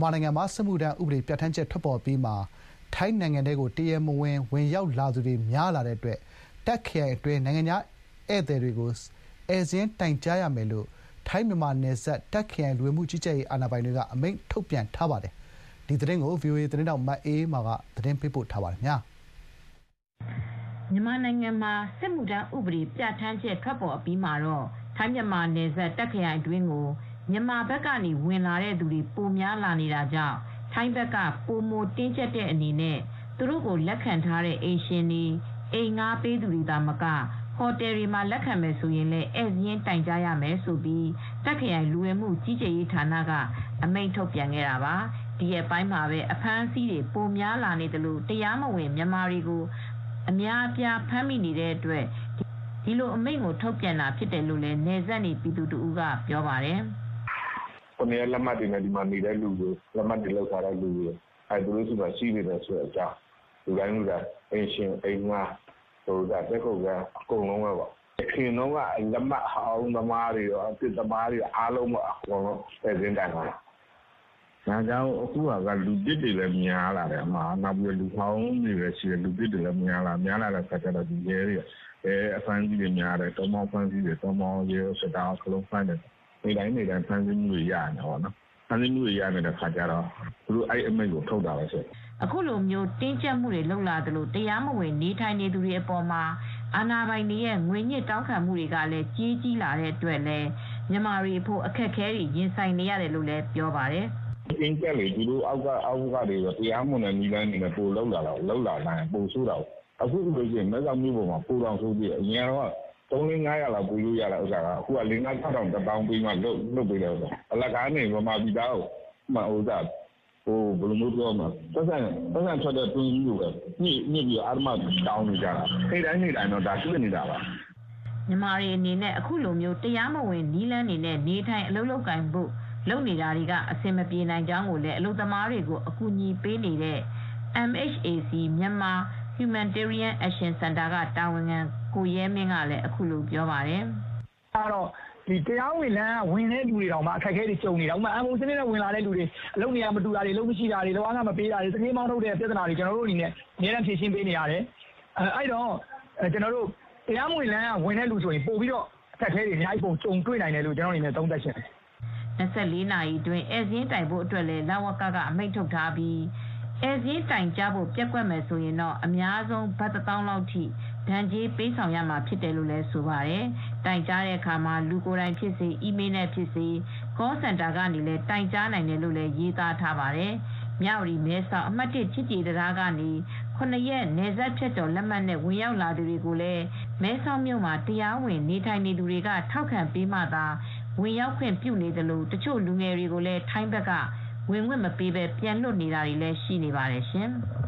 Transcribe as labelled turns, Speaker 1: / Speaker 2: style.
Speaker 1: မြန်မာနိုင်ငံမှာ စစ်မှုထမ်းဥပဒေပြဌာန်းချက် ထွက်ပေါ်အပြီးမှာ ထိုင်းနိုင်ငံထဲကို တရားမဝင် ဝင်ရောက်လာသူတွေ များလာတဲ့အတွက် တာ့ခ်ခရိုင်အတွင်း နိုင်ငံခြားဧည့်သည်တွေကို ဧည့်စာရင်းတိုင်ကြားရမယ်လို့ ထိုင်း-မြန်မာနယ်စပ် တာ့ခ်ခရိုင် လူဝင်မှုကြီးကြပ်ရေး အာဏာပိုင်တွေက အမိန့်ထုတ်ပြန်ထားပါတယ်။ဒီသတင်းကို ဗွီအိုအေသတင်းထောက် မအေးအေးမာက သတင်းပေးပို့ထားပါတယ်။
Speaker 2: မြန်မာနိုင်ငံမှာ စစ်မှုထမ်းဥပဒေ ပြဌာန်းချက် ထွက်ပေါ်အပြီးမှာတော့ ထိုင်း-မြန်မာနယ်စပ် တာ့ခ်ခရိုင်အတွင်းကို မြန်မာဘက်ကနေ ဝင်လာတဲ့သူတွေ ပိုများလာနေတာကြောင့် ထိုင်းဘက်က ပိုမိုတင်းကျပ်တဲ့အနေနဲ့ သူတို့ကို လက်ခံထားတဲ့ အိမ်ရှင်တွေ အိမ်ငှားပေးသူတွေသာမက ဟိုတယ်တွေမှာ လက်ခံမယ်ဆိုရင်လည်း ဧည့်စာရင်းတိုင်ကြားရမယ်လို့ တာ့ခ်ခရိုင် လူဝင်မှုကြီးကြပ်ရေးဌာနက အမိန့်ထုတ်ပြန်ခဲ့တာပါ ဒီရက်ပိုင်းမှာပဲ အဖမ်းအဆီးတွေ ပိုများလာနေသလို တရားမဝင် မြန်မာတွေကို အများအပြား ဖမ်းမိနေတဲ့အတွက် ဒီလိုအမိန့်ကို ထုတ်ပြန်တာဖြစ်တယ်လို့လည်း နယ်စပ်နေ ပြည်သူတဦးက ပြောပါတယ်
Speaker 3: ခုနှစ်ရက်လက်မှတ်တွေနဲ့ ဒီမှာနေတဲ့လူတွေ လက်မှတ်တွေလောက်ထားတဲ့လူတွေအဲသူတို့စီမှာ ရှိနေတယ်ဆိုတဲ့အကြောင်း လူတိုင်းလူတိုင်းအင်ရှင် အိမ်ငါဟိုဒါတက်ခုတ်ကအကုန်လုံးပဲပေါ့ခင်တော့ကလက်မှတ်ဟောင်းသမားတွေရောအစ်သမားတွေအားလုံးပေါ့ အကုန်လုံးပြည်စင်းတိုင်ပါဒါကြောင့် အခုကလူပစ်တွေလည်း များလာတယ်အမှာနောက်ပြီးလူဟောင်းတွေလည်းရှိတယ် လူပစ်တွေလည်း များလာများလာတဲ့ခါကျတော့ဒီရဲတွေအဲအဖမ်းကြီးတွေများတယ် တောင်းမောင်းဖမ်းကြီးတွေ တောင်းမောင်းရဲစတာခလုံးဖမ်းတယ် နေတိုင်းနေတိုင်းဖမ်းဆီးမှုတွေရနေပါတော့ဖမ်းဆီးမှုတွေရနေတဲ့ခါကျတော့သူတို့အဲ့အမိန့်ကိုထုတ်တာပဲဆို
Speaker 2: အခုလိုမျိုးတင်းကျပ်မှုတွေလုပ်လာသလိုတရားမဝင်နေထိုင်နေသူတွေအပေါ်မှာအာဏာပိုင်တွေရဲ့ငွေညစ်တောင်းခံမှုတွေကလည်းကြီးကြီးလာတဲ့အတွက်လည်းမြန်မာတွေဖို့အခက်အခဲတွေရင်ဆိုင်နေရတယ်လို့လည်းပြောပါတယ်
Speaker 3: အင်းကလေးဒီလိုအောက်ကအောက်ကတွေတရားမဝင်တဲ့နီလန်းတွေနဲ့ပို့လောက်လာတော့လောက်လာနိုင်ပို့ဆိုးတော့အခုလိုချင်းမဲဆောင်မျိုးပေါ်မှာပို့တော်ဆိုးပြီးအရင် တော့3 4 500လောက်ပေးလို့ရတာဥစ္စာကအခုက4 5 6000တောင်းပေးမှလုတ်လုတ်ပေးတယ်ဥစ္စာအလကားနေဗမာပြည်သားကိုမှဥစ္စာဟိုဘယ်လိုမျိုးပြောမှာသက်ဆိုင်သက်ဆိုင်ထွက်တဲ့တွင်းကြီးကိုပဲညှိညှိပြီးအာမတောင်းနေကြတာခေတိုင်းနေတိုင်းတော့ဒါရှိနေတာပါ
Speaker 2: မြန်မာတွေအနေနဲ့အခုလိုမျိုးတရားမဝင်နီးလန်းနေနဲ့နေထိုင်အလုပ်လုပ်ကင်ဖို့လုပ်နေတာတွေကအဆင်မပြေနိုင်ကြောင်းကိုလည်းအလုပ်သမားတွေကိုအကူအညီပေးနေတဲ့ MHAC မြန်မာ Humanitarian Action Center ကတာဝန်ခံ ကိုရဲမင်းကလည်းအခုလိုပြောပါတယ်။
Speaker 4: အဲတော့ဒီတရားဝင်လမ်းဝင်တဲ့လူတွေတောင်မှအခက်အခဲတွေကြုံနေတာ။ဥပမာအမ်ဘိုစနစ်နဲ့ဝင်လာတဲ့လူတွေအလုပ်နေရာမတူတာတွေအလုပ်မရှိတာတွေလောကမပေးတာတွေသတိမောင်းထုတ်တဲ့ပြဿနာတွေကျွန်တော်တို့အနေနဲ့အများအားဖြည့်ရှင်းပေးနေရတယ်။အဲအဲ့တော့ကျွန်တော်တို့တရားမဝင်လမ်းဝင်တဲ့လူဆိုရင်ပို့ပြီးတော့အခက်အခဲတွေအများကြီးပုံကြုံတွေ့နိုင်တယ်လို့ကျွန်တော်အနေနဲ့သုံးသပ်ချင်တယ်။
Speaker 2: 24နာရီအတွင်းအဲဇင်းတိုင်ဖို့အတွက်လည်းလဝကကအမိန့်ထုတ်ထားပြီးဧည့်စာရင်းတိုင်ကြားဖို့ပျက်ကွက်မယ်ဆိုရင်တော့အများဆုံးဘတ်တစ်သောင်းလောက်ထိ ဒဏ်ကြေးပေးဆောင်ရမှာဖြစ်တယ်လို့လည်းဆိုပါတယ်။တိုင်ကြားတဲ့အခါမှာလူကိုယ်တိုင်ဖြစ်စေ၊အီးမေးလ်နဲ့ဖြစ်စေ call center ကနေလည်းတိုင်ကြားနိုင်တယ်လို့လည်းရေးသားထားပါတယ်။မြဝတီမဲဆောက်အမှတ်၁ချစ်ကြည်တရားကနေ9ရက်နယ်စပ်ဖြတ်ကျော်လက်မှတ်နဲ့ဝင်ရောက်လာသူတွေကိုလည်းမဲဆောက်မြို့မှာတရားဝင်နေထိုင်နေသူတွေကထောက်ခံပေးမှသာဝင်ရောက်ခွင့်ပြုနေတယ်လို့တချို့လူငယ်တွေကိုလည်းထိုင်းဘက်ကဝင်ခွင့်မပေးဘဲပြန်လွတ်နေတာတွေလည်းရှိနေပါတယ်ရှင်။